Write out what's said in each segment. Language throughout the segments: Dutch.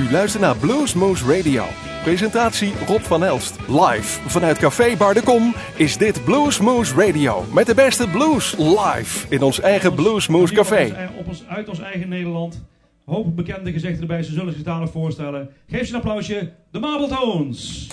U luistert naar Bluesmoose Radio. Presentatie Rob van Elst. Live vanuit Café Bar de Kom is dit Bluesmoose Radio. Met de beste blues live in ons eigen Bluesmoose Café. Op ons, uit ons eigen Nederland. Hoop bekende gezichten erbij, ze zullen zich dadelijk voorstellen. Geef ze een applausje, de Marble Tones.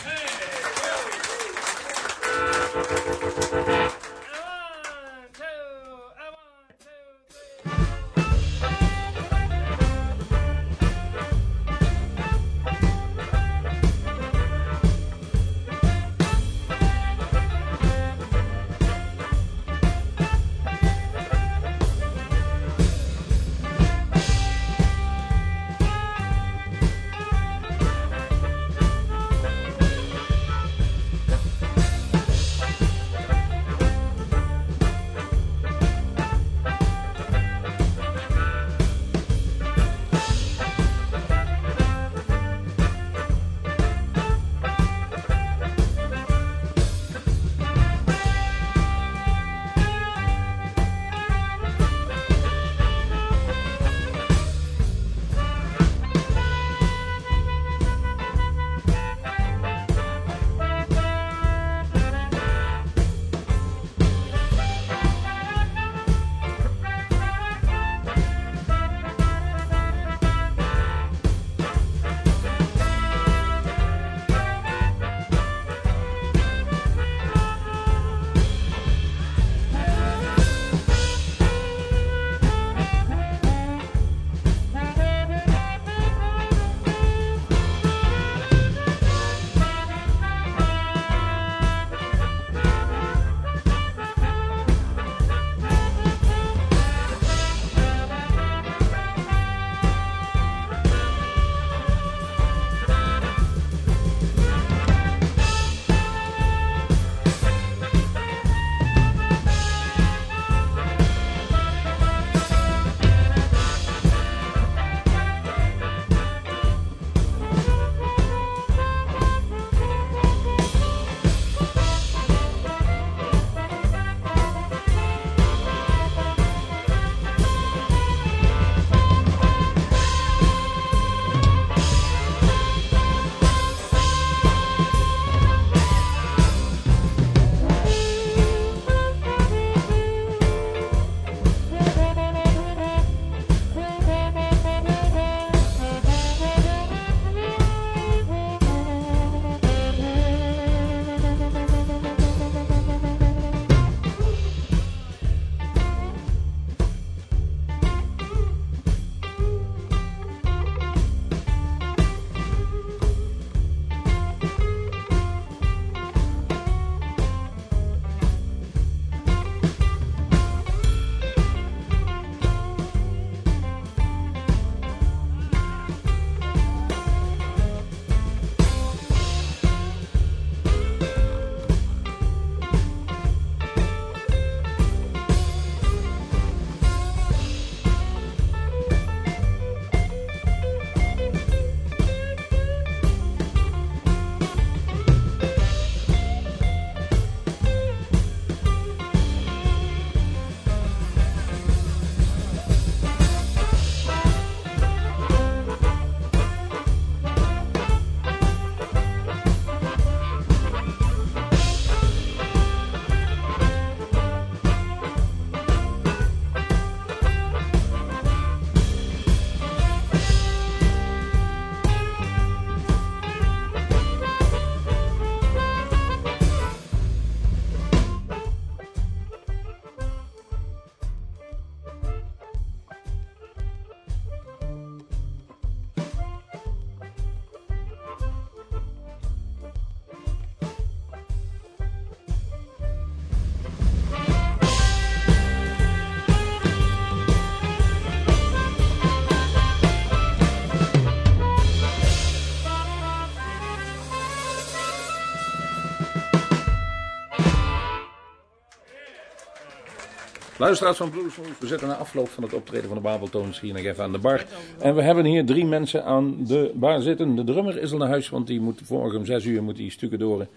Luisteraars van Bluesmoes, we zitten na afloop van het optreden van de Babeltoons hier nog even aan de bar. En we hebben hier drie mensen aan de bar zitten. De drummer is al naar huis, want die moet morgen om zes uur moet die stukken door.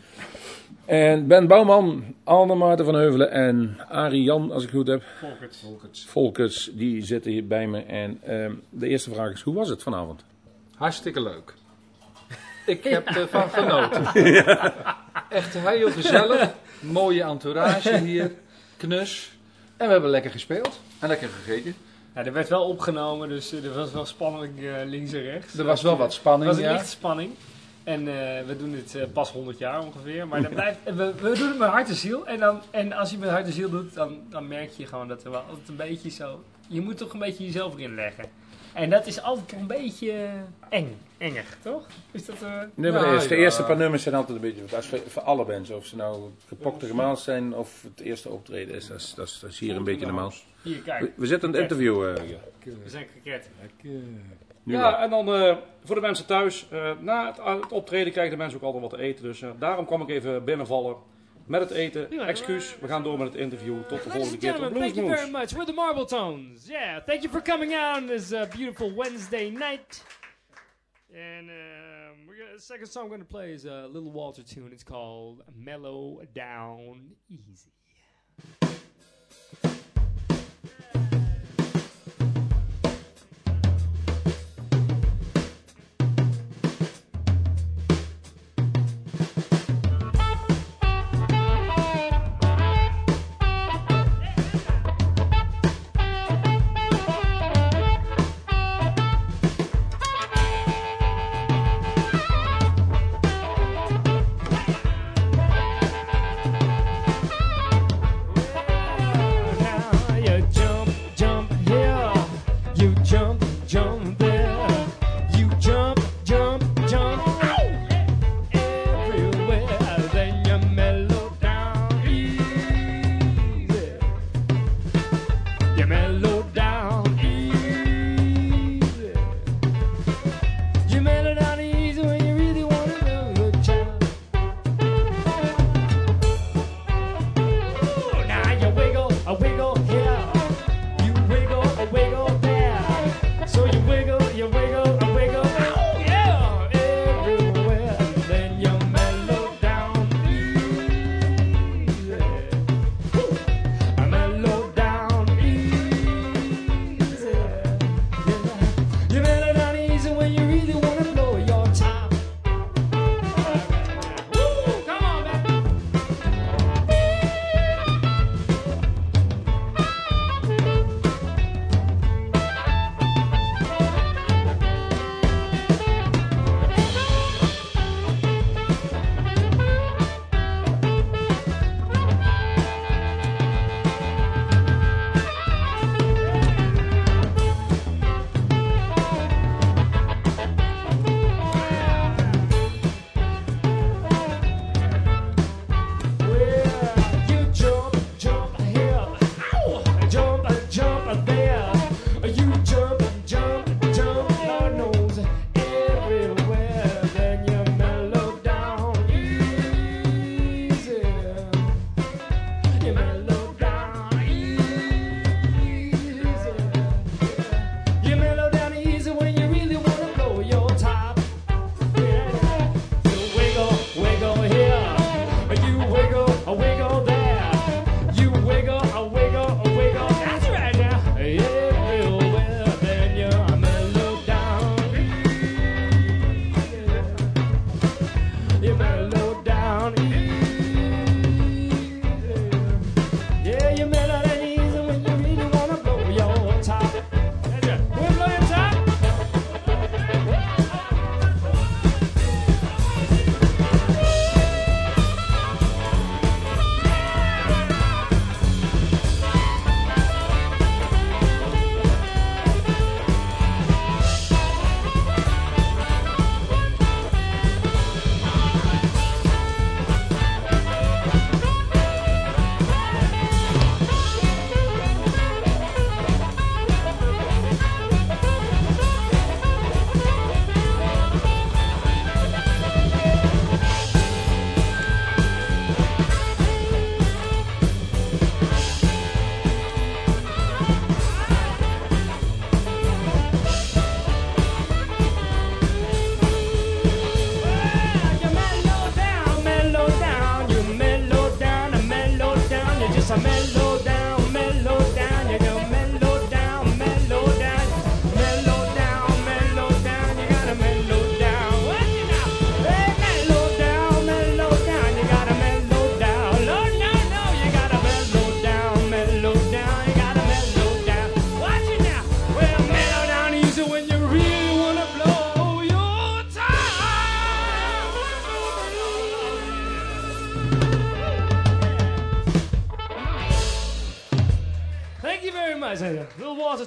En Ben Bouwman, Anne Maarten van Heuvelen en Arie Jan, als ik goed heb. Volkert. Volkers, die zitten hier bij me. En ehm, de eerste vraag is, hoe was het vanavond? Hartstikke leuk. Ik heb ervan genoten. Echt heel gezellig. Mooie entourage hier. Knus. En we hebben lekker gespeeld. En lekker gegeten. Ja, er werd wel opgenomen, dus er was wel spanning eh, links en rechts. Er was wel wat Er spanning, was een ja. lichte spanning. En eh, we doen dit eh, pas 100 jaar ongeveer. Maar dan blijft, we, we doen het met hart en ziel. En, dan, en als je het met hart en ziel doet, dan, dan merk je gewoon dat er wel altijd een beetje zo... Je moet toch een beetje jezelf erin leggen. En dat is altijd een beetje eng. Enger, toch? Is dat... eh, Nummer Ja, eerst. De ja. eerste paar nummers zijn altijd een beetje. Dat is voor, alle bands. Of ze nou gepokte gemaal zijn of het eerste optreden is. Dat is, dat is, dat is hier een beetje normaal. Hier, We, kijk. we zitten in het interview. eh, We zijn gekret. nu Ja, en dan eh, voor de mensen thuis. eh, na het, aan het optreden krijgen de mensen ook altijd wat te eten. Dus eh, daarom kwam ik even binnenvallen met het eten. Excuus, we gaan door met het interview. Tot de volgende keer. Tot gentlemen, thank you very much. We're the Marble Tones. Yeah, thank you for coming out on this uh, beautiful Wednesday night. And um, we're gonna, the second song we're going to play is a little Walter tune. It's called Mellow Down Easy.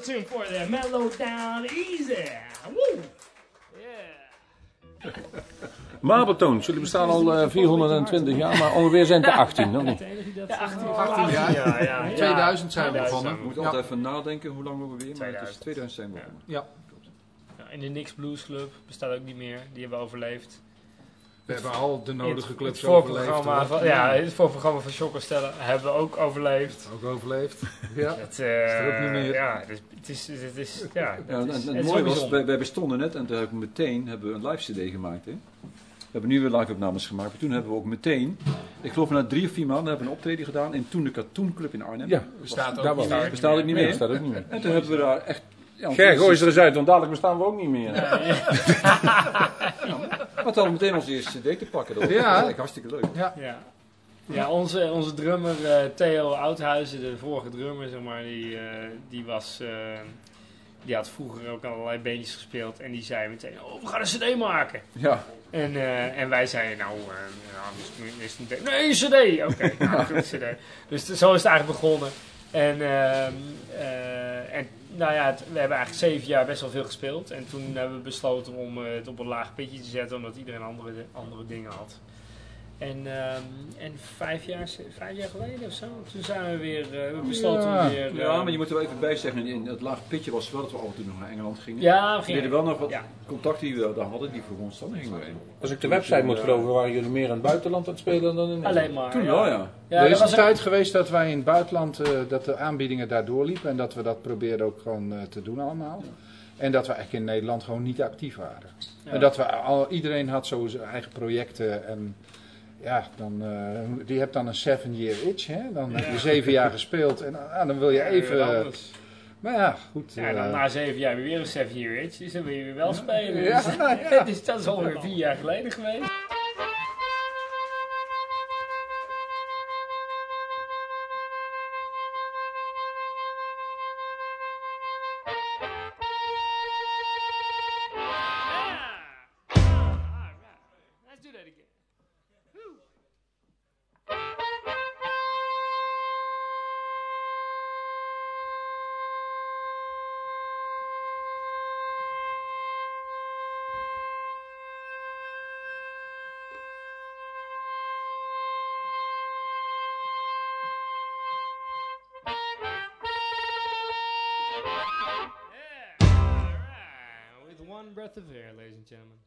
Tune for you. Mellow down easy. Woo! Yeah. Mabeltoons, jullie bestaan al eh, 420 jaar, maar ongeveer zijn het er 18, nog niet? De enige die dat Ja, zo- 18, 18 jaar. Ja, ja, ja. 2000 zijn we 2000 begonnen. We moeten Ja. altijd even nadenken hoe lang we weer, maar het is 2000. 2000 zijn we begonnen. Ja, en de Nix Blues Club bestaat ook niet meer. Die hebben we overleefd. We hebben al de nodige het clubs voorprogramma overleefd. van, ja, het voorprogramma van Shocker Stellen hebben we ook overleefd. Ook overleefd. Ja. Het, eh, Is er ook niet meer. Ja, het is, het is, het is, ja, het Ja, en, is- en het het is mooie was, wij, wij bestonden net en toen hebben we meteen hebben we een live cd gemaakt. Hè? We hebben nu weer live opnames gemaakt, maar toen hebben we ook meteen, ik geloof na drie of vier maanden, hebben we een optreden gedaan in toen de Cartoon Club in Arnhem. Ja, Bestaat ook daar niet meer. Bestaat het niet meer? ook niet meer. En toen hebben we daar echt... Ja, Ger, gooi ze er eens uit, want dadelijk bestaan we ook niet meer. Wat hadden meteen onze eerste cd te pakken. Dat was Ja. eigenlijk hartstikke leuk. Ja, ja onze, onze drummer eh, Theo Oudhuizen, de vorige drummer, zeg maar, die, eh, die was... eh, die had vroeger ook allerlei beentjes gespeeld en die zei meteen, oh, we gaan een cd maken. Ja, En, eh, en wij zeiden, nou, eh nou is, is het niet... Nee, een cd! Oké, nou, goed, een cd. Dus zo is het eigenlijk begonnen. En, ehm, eh, en nou ja, we hebben eigenlijk zeven jaar best wel veel gespeeld. En toen hebben we besloten om eh, het op een laag pitje te zetten, omdat iedereen andere, andere dingen had. En, ehm, en vijf, jaar, vijf jaar geleden of zo, toen zijn we weer, eh, we besloten Ja. weer... ja, eh, maar je moet er wel even bij zeggen, in het laag pitje was wel dat we af en toe nog naar Engeland gingen. Ja, we We gingen... deden wel nog wat Ja. contacten die we daar hadden, die voor ons dan gingen we in. Als ik de website moet geloven, waren jullie meer in het buitenland aan het spelen dan in Nederland. Alleen maar. Toen ja. wel, ja. Ja, er is was een ook- tijd geweest dat wij in het buitenland, eh, dat de aanbiedingen daar doorliepen en dat we dat probeerden ook gewoon eh, te doen allemaal. En dat we eigenlijk in Nederland gewoon niet actief waren. Ja. En dat we al, iedereen had zo zijn eigen projecten en ja, dan, eh die hebt dan een seven year itch, hè? Dan heb je zeven jaar gespeeld en ah, dan wil je even, maar ja, goed. Ja, dan eh, na zeven jaar weer een seven year itch, dus dan wil je weer wel spelen. Ja, Dus, dus dat is alweer vier jaar geleden geweest. One breath of air, ladies and gentlemen.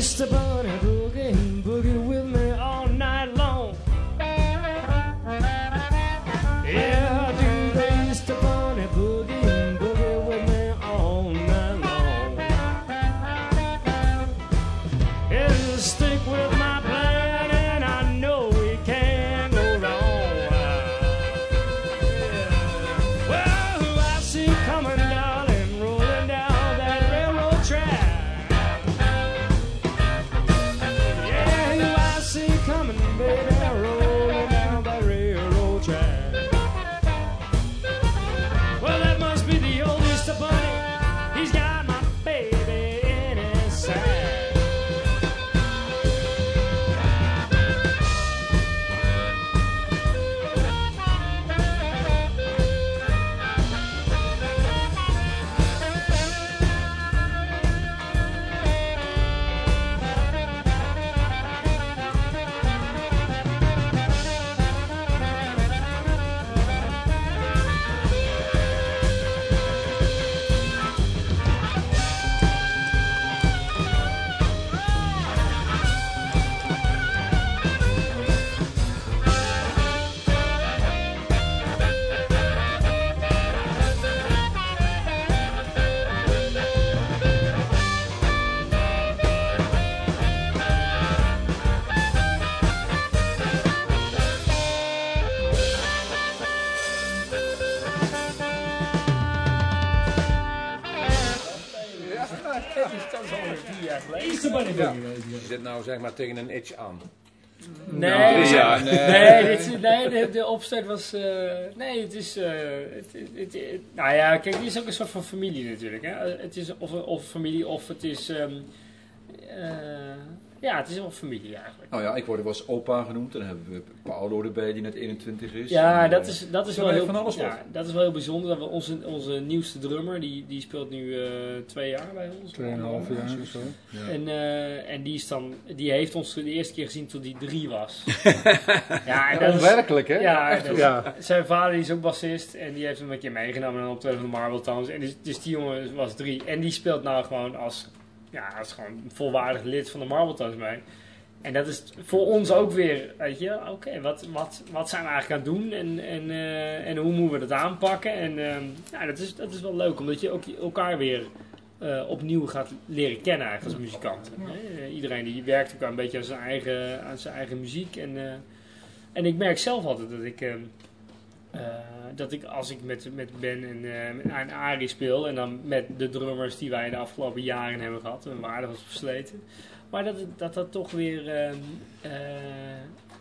Just about. Zit nou zeg maar tegen een itch aan. Nee, Nou, nee, ja. nee, dit, is- nee de, de opstart was. eh, nee, het is. eh, het, het, het- het- nou ja, kijk, het is ook een soort van familie natuurlijk. Hè? Het is of, of familie of het is. ehm, eh, ja, het is wel familie eigenlijk. Nou ja, ik word er wel eens opa genoemd. En dan hebben we Paolo erbij die net 21 is. Ja, En, dat eh, is, dat is wel heel, van alles wat. ja, dat is wel heel bijzonder. Dat we onze, onze nieuwste drummer, die, die speelt nu eh, twee jaar bij ons. Tweeënhalf jaar of zo. En, eh, en die, is dan, die heeft ons de eerste keer gezien toen hij drie was. ja, en dat is, Onwerkelijk, hè? ja, Echt zijn vader die is ook bassist en die heeft hem een keer meegenomen naar een optreden van de Marble Towns. En dus, dus die jongen was drie. En die speelt nou gewoon als, ja, als gewoon volwaardig lid van de Marble mee. En dat is voor ons ook weer, weet je, oké, wat, wat, wat zijn we eigenlijk aan het doen en, en, eh, en hoe moeten we dat aanpakken? En ehm, ja, dat is, dat is wel leuk, omdat je ook elkaar weer eh, opnieuw gaat leren kennen eigenlijk als muzikant. Eh, iedereen die werkt elkaar een beetje aan zijn eigen, aan zijn eigen muziek. En, en ik merk zelf altijd dat ik, eh, dat ik als ik met, met Ben en, eh, met- en Arie speel en dan met de drummers die wij de afgelopen jaren hebben gehad, en waarde was versleten. Maar dat dat, dat toch weer eh,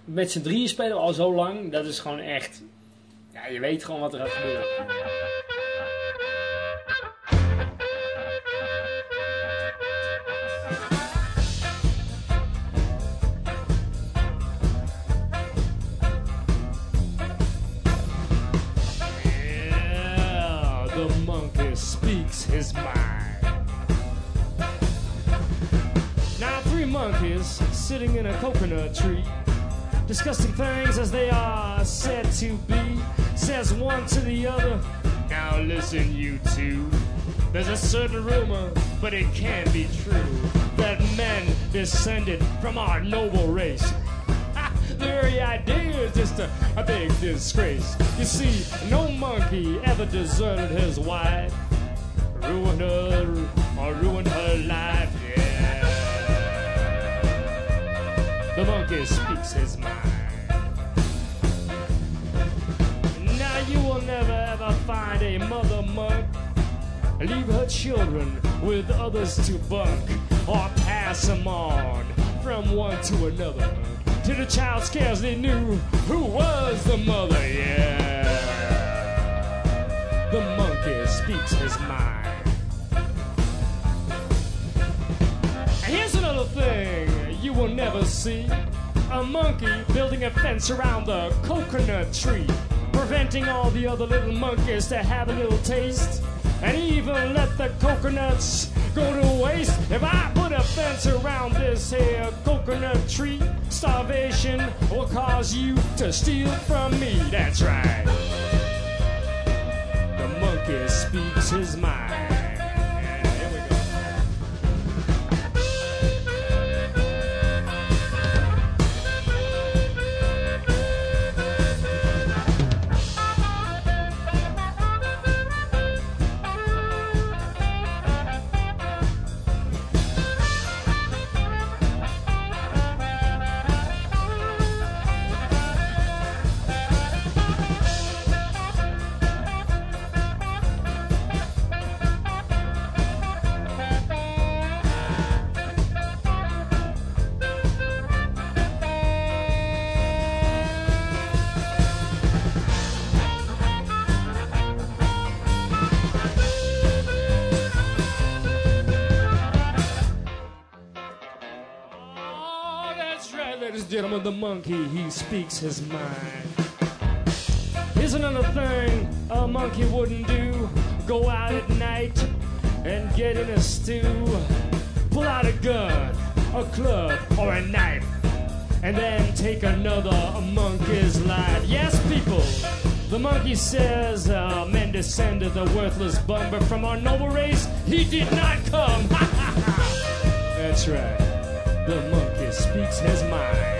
met z'n drieën spelen al zo lang, dat is gewoon echt, ja, je weet gewoon wat er gaat gebeuren. Sitting in a coconut tree, discussing things as they are said to be. Says one to the other, Now listen, you two. There's a certain rumor, but it can't be true, that men descended from our noble race. The very idea is just a, a big disgrace. You see, no monkey ever deserted his wife, ruined her or ruined her life. The monkey speaks his mind. Now you will never ever find a mother monk leave her children with others to bunk or pass them on from one to another till the child scarcely knew who was the mother. Yeah, the monkey speaks his mind. And here's another thing you will never see a monkey building a fence around the coconut tree, preventing all the other little monkeys to have a little taste. And even let the coconuts go to waste. If I put a fence around this here coconut tree, starvation will cause you to steal from me. That's right. The monkey speaks his mind. The monkey, he speaks his mind. Here's another thing a monkey wouldn't do go out at night and get in a stew. Pull out a gun, a club, or a knife, and then take another monkey's life. Yes, people. The monkey says, uh, men descended the worthless bum, but from our noble race, he did not come. That's right. The monkey speaks his mind.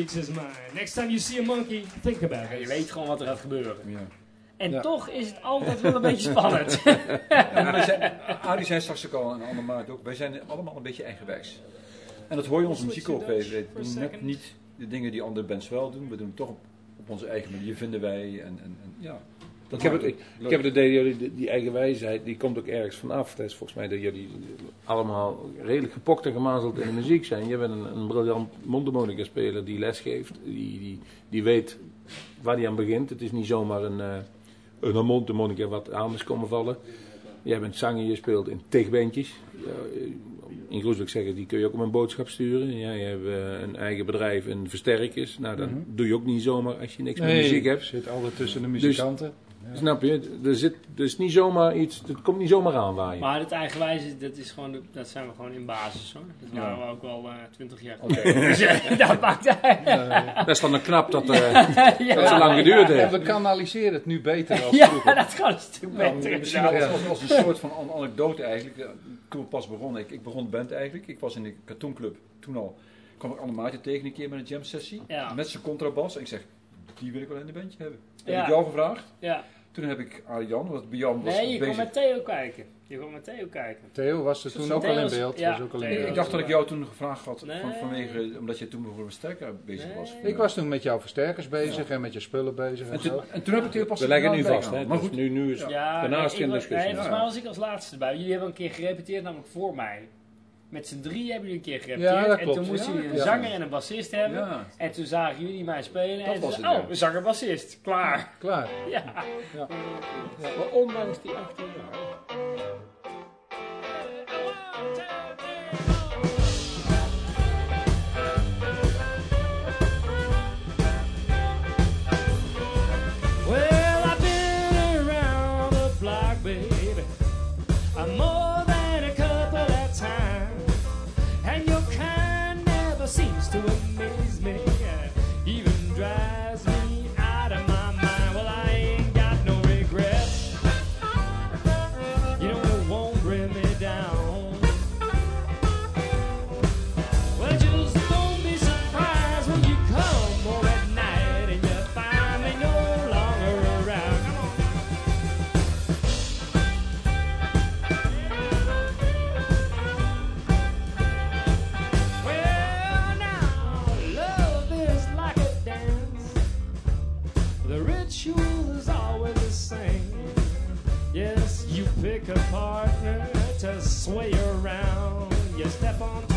Speaks his mind. Next time you see a monkey, think about Je it. weet gewoon wat er gaat gebeuren. Ja. En Ja. toch is het altijd wel een beetje spannend. Arie zei straks ook al en Anne Maart ook, wij zijn allemaal een beetje eigenwijs. En dat hoor je onze muziek ook. Wij wij doen net niet de dingen die andere bands wel doen. We doen het toch op, op onze eigen manier, vinden wij. En, en, en ja, Ik heb, het, ik, heb het idee, jullie, die, die eigen wijsheid, die komt ook ergens vanaf. Dat is volgens mij dat jullie allemaal redelijk gepokt en gemazeld in de muziek zijn. Je bent een, een briljant mondharmonica speler die les geeft. Die, die, die weet waar hij aan begint. Het is niet zomaar een, eh een mondharmonica wat aan is komen vallen. Jij bent zanger, je speelt in tegbandjes. Ja, in Groesbeek zeggen, die kun je ook op een boodschap sturen. Ja, je hebt eh, een eigen bedrijf en versterkers. Nou, dat doe je ook niet zomaar als je niks met muziek hebt. zit altijd tussen de Dus- Snap je? Er zit dus niet zomaar iets, het komt niet zomaar aanwaaien. Maar het eigenwijze, dat, is gewoon, de- dat zijn we gewoon in basis hoor. Dat Ja. waren we ook al twintig jaar geleden. Dus ja, dat maakt uit. Dat is dan een knap dat, eh, dat zo lang geduurd heeft. we kanaliseren het nu beter dan Ja, vroeger. dat gaat een stuk Ja, beter. misschien wel als, als, als een soort van an- anekdote eigenlijk. Ja, Toen we pas begonnen, ik, ik begon de band eigenlijk. Ik was in de cartoonclub toen al. kwam ik Anne Maarten tegen een keer met een jam sessie. Ja. Met zijn contrabas. En ik zeg, die wil ik wel in de bandje hebben. Heb Ja. ik jou gevraagd. Ja. Toen heb ik Arjan, want bij Jan was Nee, je kon bezig. met Theo kijken. Je kon met Theo kijken. Theo was er toen ook al in beeld. ja, was ook al in Theo. Ik, beeld. ik dacht dat ik jou toen gevraagd had, Nee. van, vanwege, omdat je toen bijvoorbeeld sterker bezig Nee. was. Ik was toen met jouw versterkers bezig en met je spullen bezig en En zo. toen, en toen heb ik heel pas We leggen nu vast, hè? Maar Dus goed, nu, nu is Ja, daarna is nee, geen ik was- discussie. Nee, volgens mij was ik als laatste erbij. Jullie hebben een keer gerepeteerd, namelijk voor mij. Met z'n drie hebben jullie een keer gerepeteerd. Ja, dat en toen moesten Ja, jullie een ja. zanger en een bassist hebben. ja. En toen zagen jullie mij spelen. Dat en toen was zei- het, oh, een zanger-bassist. Klaar. Klaar. Ja. Maar ondanks die 18 jaar. A partner to sway around. You step on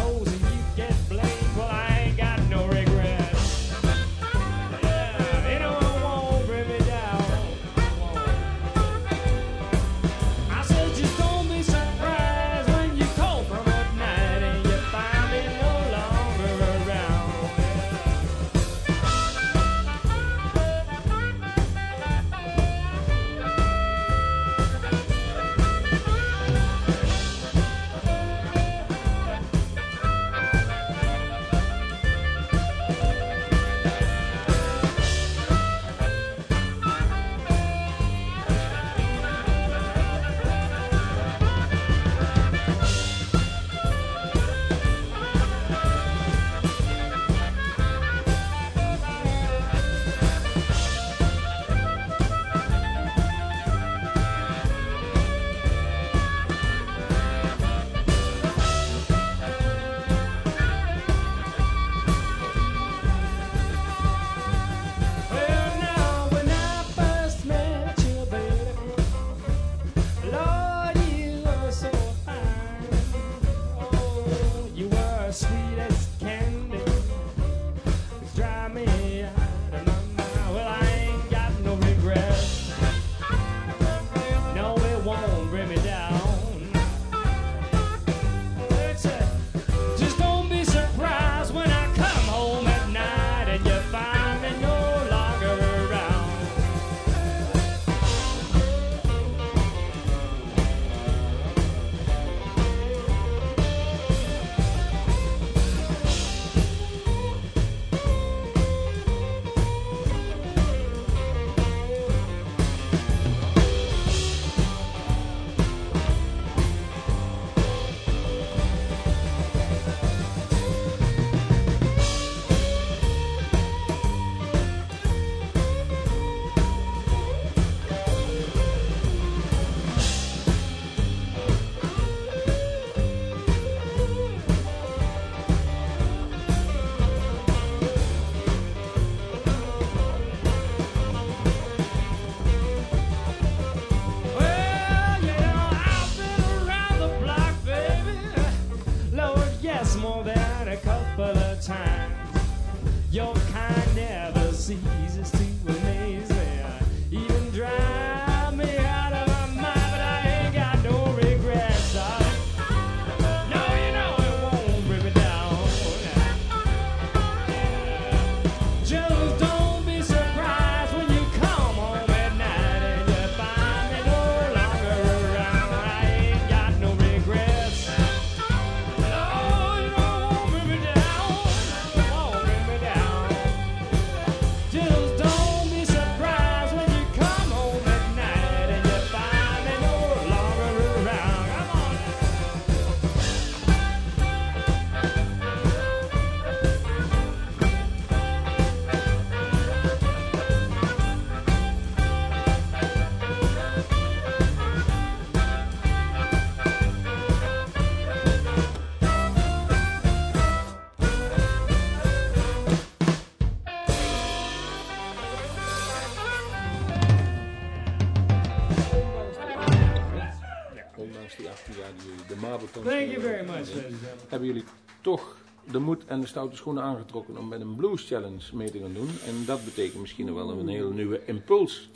hebben jullie toch de moed en de stoute schoenen aangetrokken om met een blues challenge mee te gaan doen. En dat betekent misschien nog wel een hele nieuwe impuls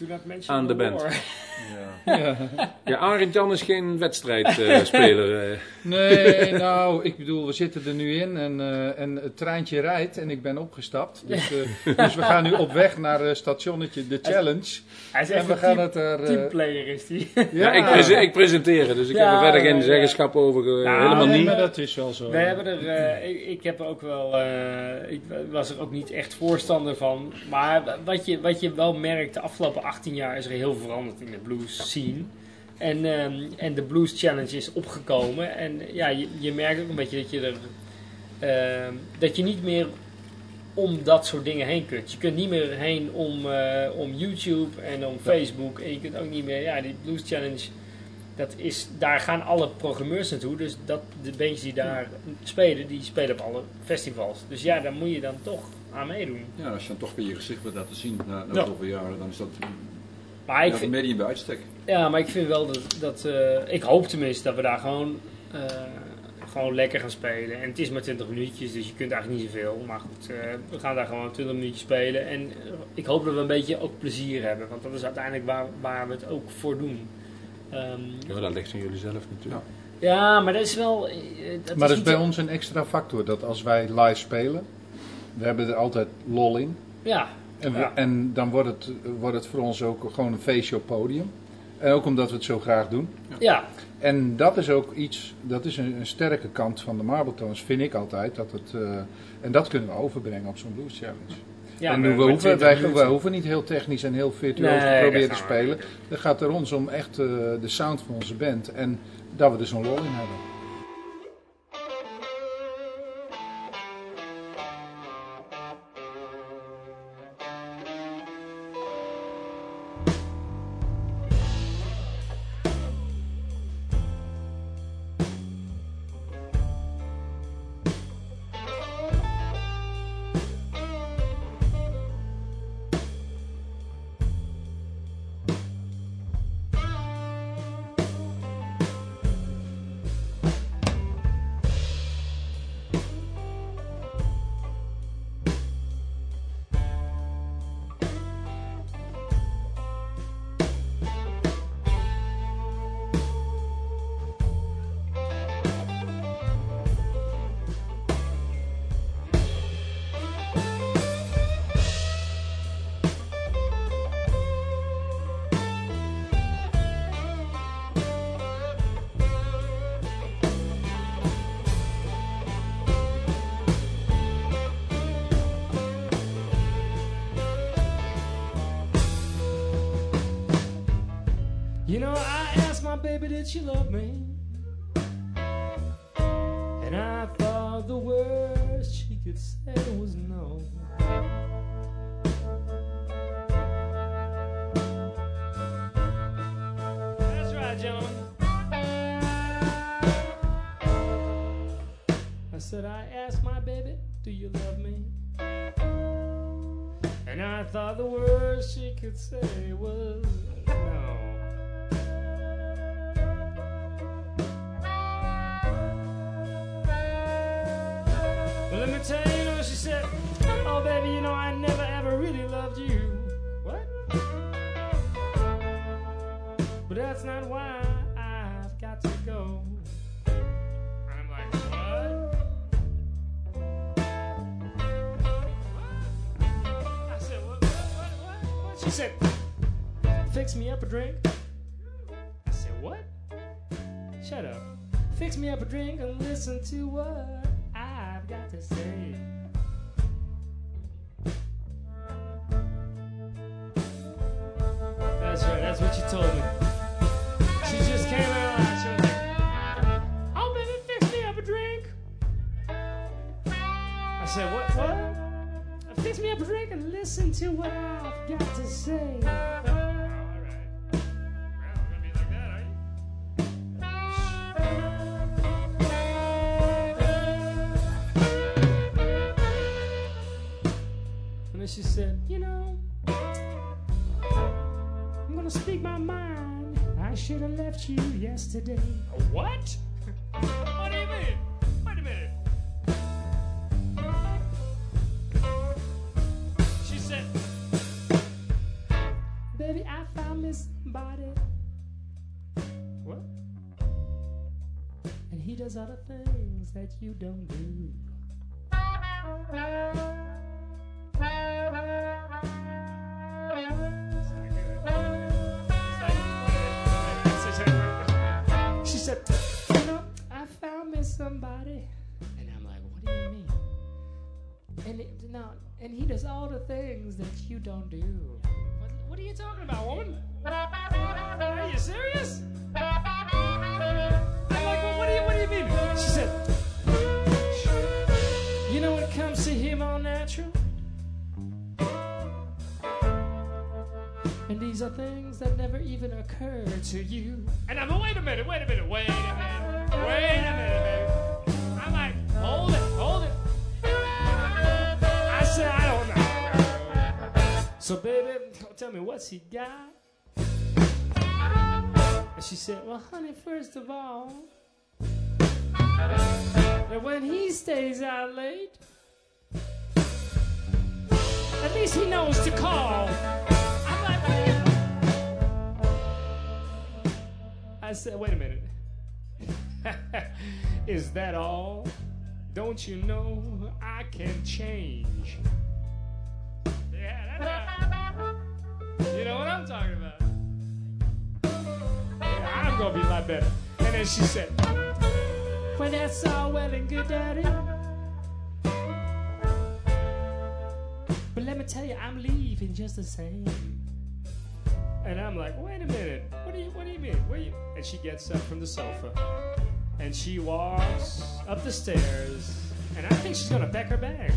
aan de band. Ja, Arend Jan is geen wedstrijdspeler. eh. Nee, nou, ik bedoel, we zitten er nu in en, eh, en het treintje rijdt en ik ben opgestapt. Dus, eh, dus we gaan nu op weg naar eh, stationnetje The Challenge. Hij is En echt we een gaan team, het er... eh, teamplayer, is die. ja, ik, prese- ik presenteer het, dus ik Ja, heb er verder geen ja, ja. zeggenschap over. eh, Nou, helemaal nee, niet. maar dat is wel zo. We hebben er, eh, ik, ik heb ook wel, eh, ik was er ook niet echt voorstander van. Maar wat je, wat je wel merkt, de afgelopen 18 jaar is er heel veel veranderd in de blues scene. En, ehm, en de Blues Challenge is opgekomen. En ja, je, je merkt ook een beetje dat je er, ehm, dat je niet meer om dat soort dingen heen kunt. Je kunt niet meer heen om, eh, om YouTube en om Facebook. En je kunt ook niet meer, ja, die Blues Challenge, dat is, daar gaan alle programmeurs naartoe. Dus dat, de bandjes die daar spelen, die spelen op alle festivals. Dus ja, daar moet je dan toch aan meedoen. Ja, als je dan toch weer je gezicht wilt laten zien na, na Ja. zoveel jaren, dan is dat Maar ik vind, een medium bij uitstek. Ja, maar ik vind wel dat, dat eh, ik hoop tenminste dat we daar gewoon, eh, gewoon lekker gaan spelen. En het is maar 20 minuutjes, dus je kunt eigenlijk niet zoveel. Maar goed, eh, we gaan daar gewoon 20 minuutjes spelen. En ik hoop dat we een beetje ook plezier hebben, want dat is uiteindelijk waar, waar we het ook voor doen. Ehm, Ja, dat ligt aan jullie zelf natuurlijk. ja, maar dat is wel... dat Maar dat is bij ons een extra factor, dat als wij live spelen, we hebben er altijd lol in. Ja, En, we- Ja. en dan wordt het, wordt het voor ons ook gewoon een feestje op podium. En ook omdat we het zo graag doen. ja, En dat is ook iets, dat is een, een sterke kant van de Marbletones, vind ik altijd. Dat het, eh, en dat kunnen we overbrengen op zo'n Blues Challenge. ja en maar- we hoeven, 20 wij, hoeven niet heel technisch en heel virtuoos Nee, te proberen te spelen. Het gaat er ons om echt eh, de sound van onze band. En dat we er zo'n lol in hebben. Baby, did she love me? And I thought the worst she could say was no. That's right, gentlemen. I said, I asked my baby, do you love me? And I thought the worst she could say was that's not why I've got to go. And I'm like, what? I said, what, what, what, what, what? She said, fix me up a drink. I said, what? Shut up. Fix me up a drink and listen to what I've got to say. That's right, that's what you told me. Said, What, what? Fix me up a drink and listen to what I've got to say. All right. Well, I'm gonna be like that, are you? And then she said, You know, I'm gonna speak my mind. I should have left you yesterday. What that you don't do. She said, you know, I found me somebody. And I'm like, what do you mean? And it, no, and he does all the things that you don't do. What, what are you talking about, woman? Are you serious? Comes to him all natural. And these are things that never even occur to you. And I'm like, wait a minute, wait a minute, wait a minute, wait a minute, baby. I'm like, hold it, hold it. I said, I don't know. So, baby, tell me, what's he got? And she said, well, honey, first of all, that when he stays out late, at least he knows to call. I said, wait a minute. Is that all? Don't you know I can change? Yeah, that's uh, You know what I'm talking about. Yeah, I'm gonna be a lot better. And then she said, Well, that's all well and good, Daddy. But let me tell you, I'm leaving just the same. And I'm like, wait a minute. What do you what do you mean? Where you and she gets up from the sofa and she walks up the stairs and I think she's gonna pack her bags.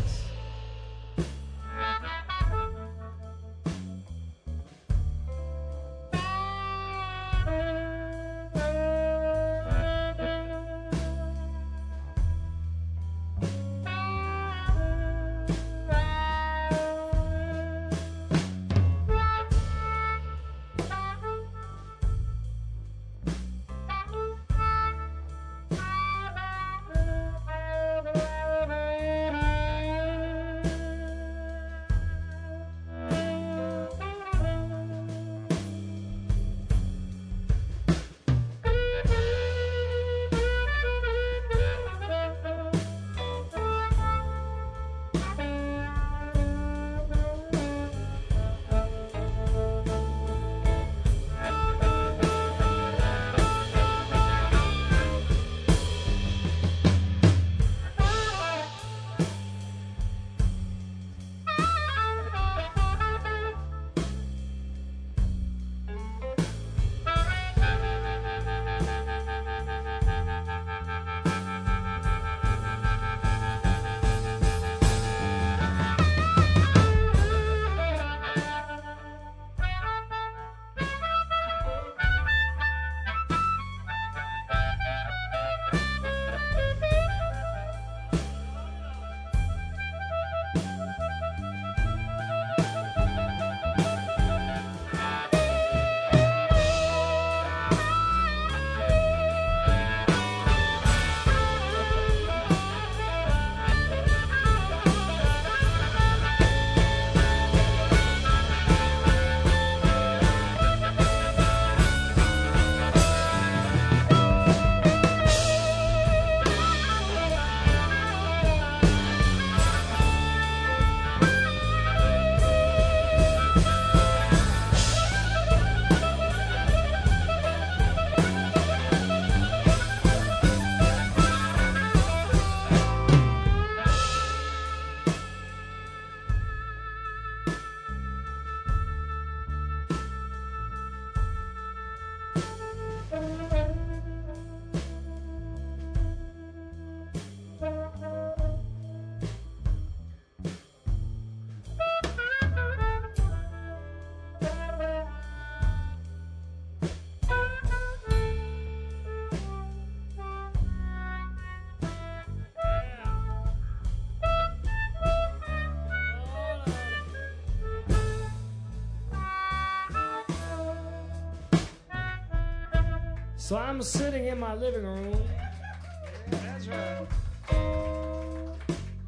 So I'm sitting in my living room. That's right.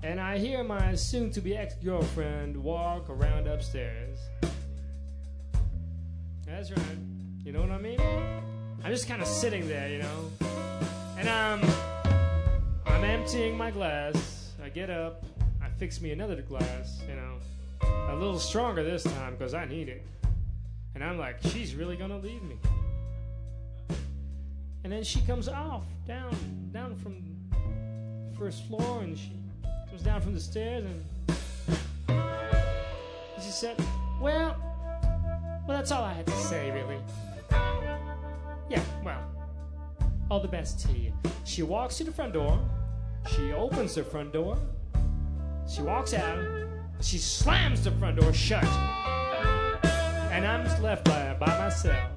And I hear my soon to be ex girlfriend walk around upstairs. That's right. You know what I mean? I'm just kind of sitting there, you know. And I'm I'm emptying my glass. I get up. I fix me another glass, you know. A little stronger this time because I need it. And I'm like, she's really gonna leave me. And then she comes off down down from first floor and she comes down from the stairs and she said, Well well that's all I had to say really. Yeah, well, all the best to you. She walks to the front door, she opens the front door, she walks out, she slams the front door shut. And I'm just left by, by myself.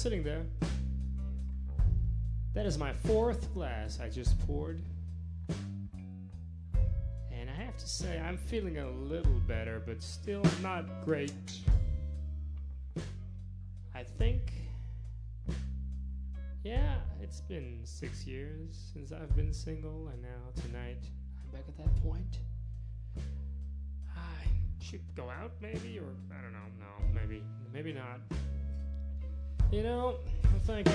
Sitting there. That is my fourth glass I just poured. And I have to say, I'm feeling a little better, but still not great. I think. Yeah, it's been six years since I've been single, and now tonight I'm back at that point. I should go out, maybe, or I don't know. No, maybe, maybe not. You know, I'm thinking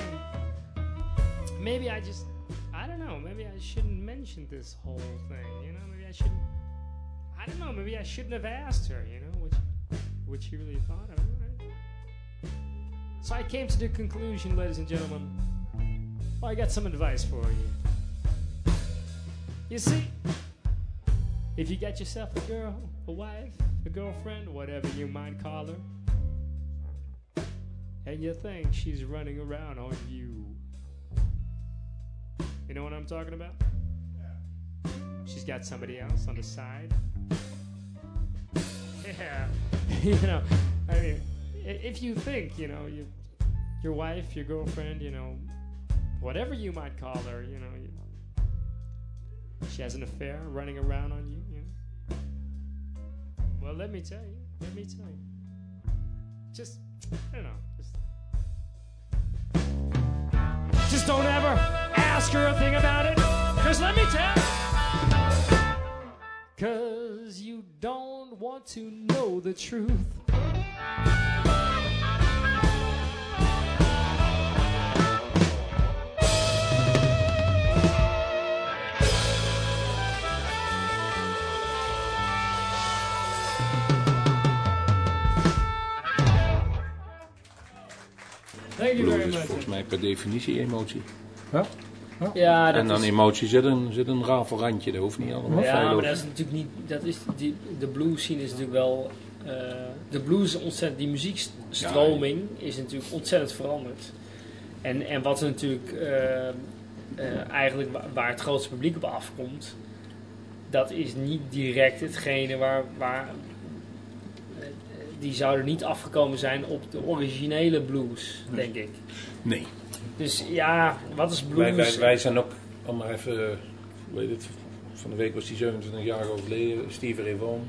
maybe I just, I don't know. Maybe I shouldn't mention this whole thing. You know, maybe I shouldn't. I don't know. Maybe I shouldn't have asked her. You know, she, what she really thought of. So I came to the conclusion, ladies and gentlemen. Well, I got some advice for you. You see, if you got yourself a girl, a wife, a girlfriend, whatever you might call her, and you think she's running around on you. You know what I'm talking about? She's got somebody else on the side. Yeah, you know, I mean, if you think, you know, you, your wife, your girlfriend, you know, whatever you might call her, you know, you, she has an affair running around on you, you know. Well, let me tell you, let me tell you. Just, I don't know, just, don't ever ask her a thing about it, cause let me tell. Cause you don't want to know the truth. Blues very is volgens mij per definitie emotie. Ja, dat En dan is, emotie zit een, zit een rafelrandje, dat hoeft niet allemaal ja, maar dat is natuurlijk niet. Dat is, die, de blues scene is natuurlijk wel. eh, de blues is ontzettend. Die muziekstroming is natuurlijk ontzettend veranderd. En, en wat er natuurlijk. eh, eh, eigenlijk wa- waar het grootste publiek op afkomt. Dat is niet direct hetgene waar. waar die zouden niet afgekomen zijn op de originele blues, denk ik. Nee. Dus ja, wat is blues? Wij, wij, wij zijn ook, om maar even, hoe heet het, van de week was die 27 jaar overleden, Steve Ray Vaughan.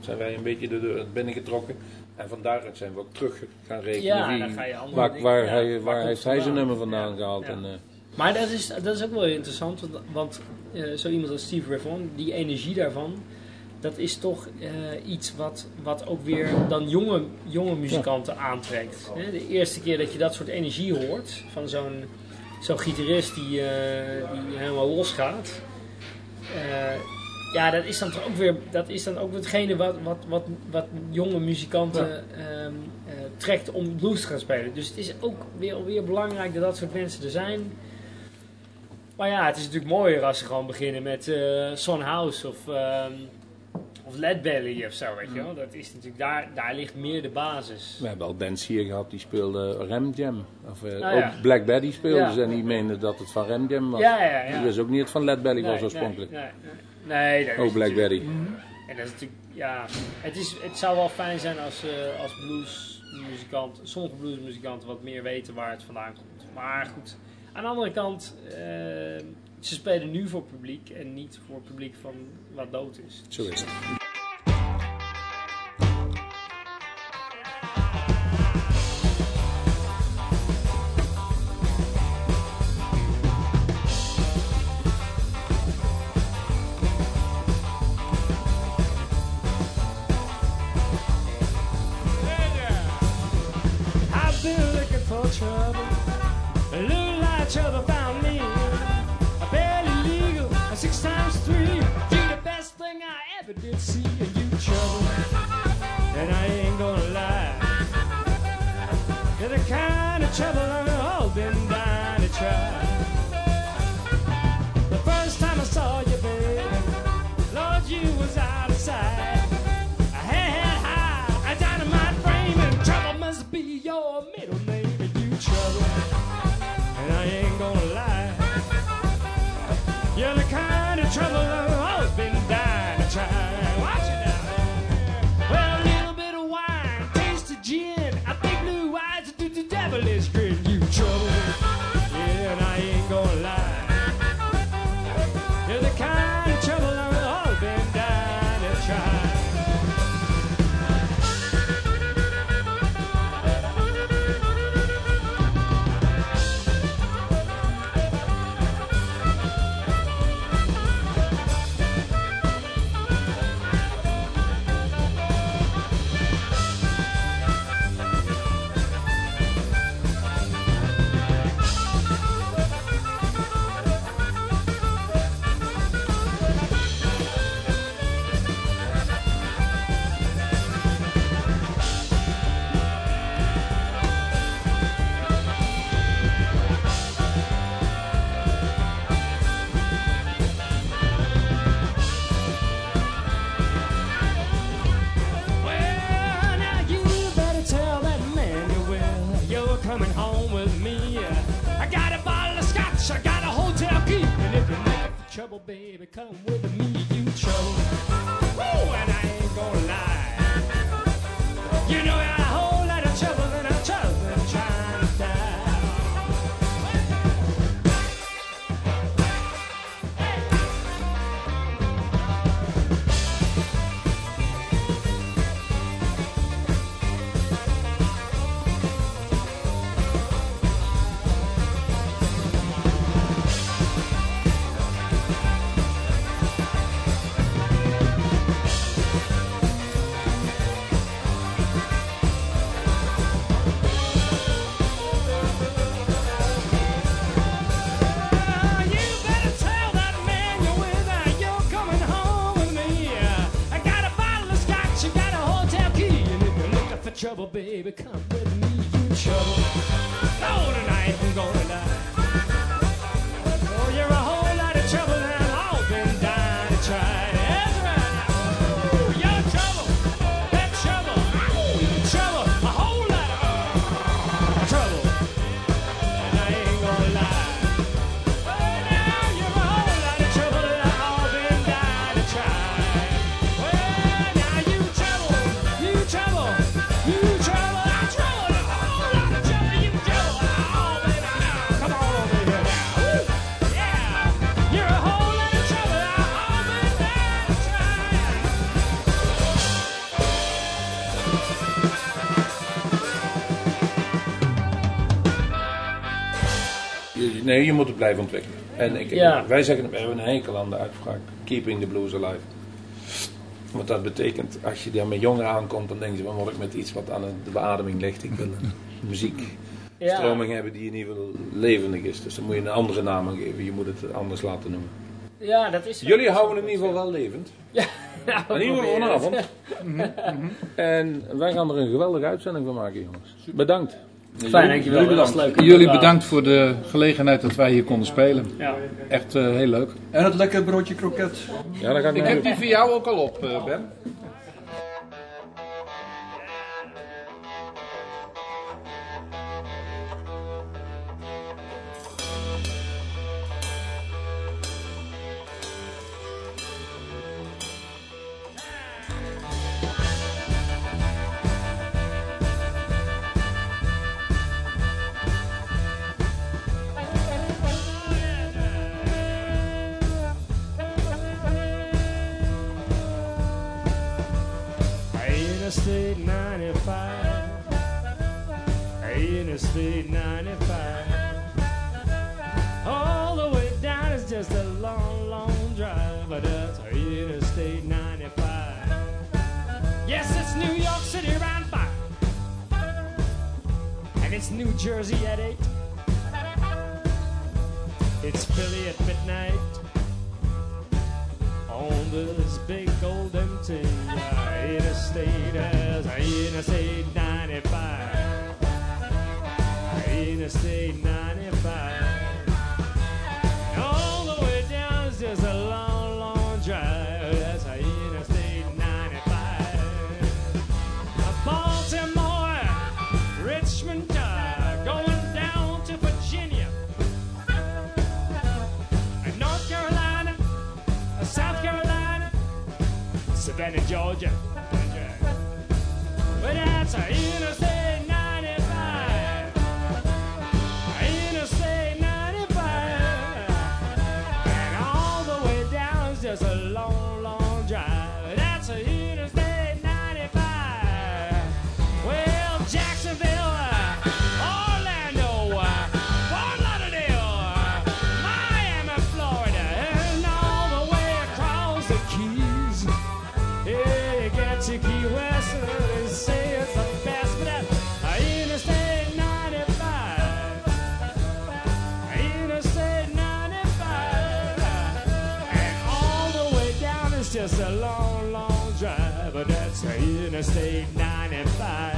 Zijn wij een beetje de deur binnengetrokken. En van daaruit zijn we ook terug gaan rekenen. Ja, wie, dan ga je andere waar, dingen- waar, ja, hij, waar heeft het hij zijn nummer vandaan Ja, gehaald. ja. En, eh, Maar dat is, dat is ook wel interessant, want, want eh, zo iemand als Steve Ray Vaughan, die energie daarvan, dat is toch eh, iets wat, wat ook weer dan jonge, jonge muzikanten aantrekt. Hè? De eerste keer dat je dat soort energie hoort van zo'n zo'n gitarist die, eh, die helemaal losgaat. eh, ja, dat is dan toch ook weer, dat is dan ook hetgene wat, wat, wat, wat jonge muzikanten ehm, eh, trekt om blues te gaan spelen. Dus het is ook weer, weer belangrijk dat dat soort mensen er zijn. Maar ja, het is natuurlijk mooier als ze gewoon beginnen met Son House of, ehm of Led Belly of zo, weet je wel. Dat is natuurlijk, daar, daar ligt meer de basis. we hebben al bands hier gehad die speelden Rem Jam. Of, eh, Ah, ja. Ook Black Betty speelde Ja. ze en die meenden dat het van Rem Jam was. Ja, ja, ja. Die wist ook niet dat het van Led Belly was oorspronkelijk. Nee, nee, nee. nee dat is Ook Black natuurlijk- Betty. En dat is natuurlijk, ja, het, is, het zou wel fijn zijn als, eh als bluesmuzikant, sommige bluesmuzikanten wat meer weten waar het vandaan komt. Maar goed, aan de andere kant, eh, ze spelen nu voor publiek en niet voor publiek van wat dood is. Zo is het. Kind of trouble I've all been dying to try. The first time I saw you, baby, Lord, you was out of sight. I had high, a dynamite frame, and trouble must be your middle name, and you trouble. And I ain't gonna lie, you're the kind of trouble Nee, je moet het blijven ontwikkelen. En ik, wij zeggen, we hebben een hekel aan de uitspraak, keeping the blues alive. Want dat betekent, als je daar met jongeren aankomt, dan denken ze, wat moet ik met iets wat aan de beademing ligt? Ik wil een muziekstroming hebben die in ieder geval levendig is. Dus dan moet je een andere naam geven, je moet het anders laten noemen. Ja, dat is Jullie houden het in ieder geval wel levend. Ja. Nou, in ieder geval vanavond. Mhm, mhm. En wij gaan er een geweldige uitzending van maken, jongens. Bedankt. Fijn, dankjewel. Jullie bedankt. Leuk, eh, jullie bedankt voor de gelegenheid dat wij hier konden spelen. Ja. Echt eh, heel leuk. En het lekker broodje kroket. Ja, dan ik heb die voor jou ook al op, eh, Ben. Interstate 95.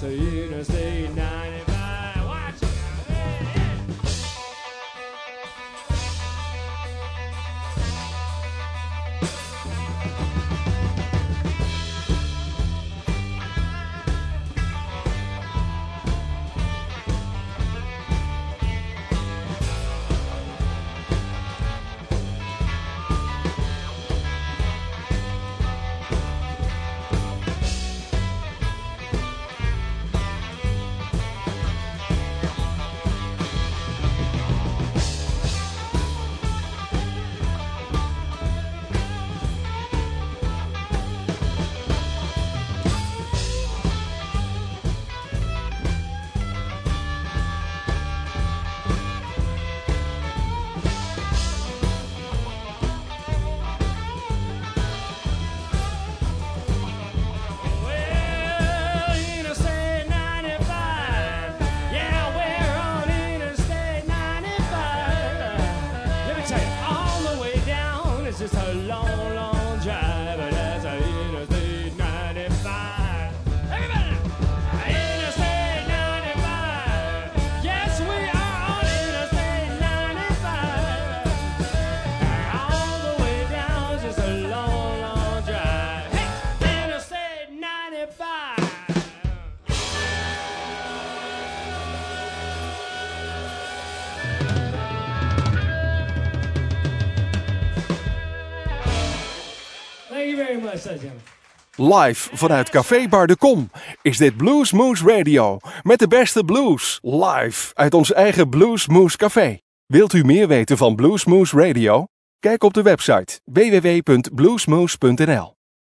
isso aí. Live vanuit Café Bar de Kom is dit Blues Moose Radio. Met de beste blues, live uit ons eigen Blues Moose Café. Wilt u meer weten van Blues Moose Radio? Kijk op de website www.bluesmoose.nl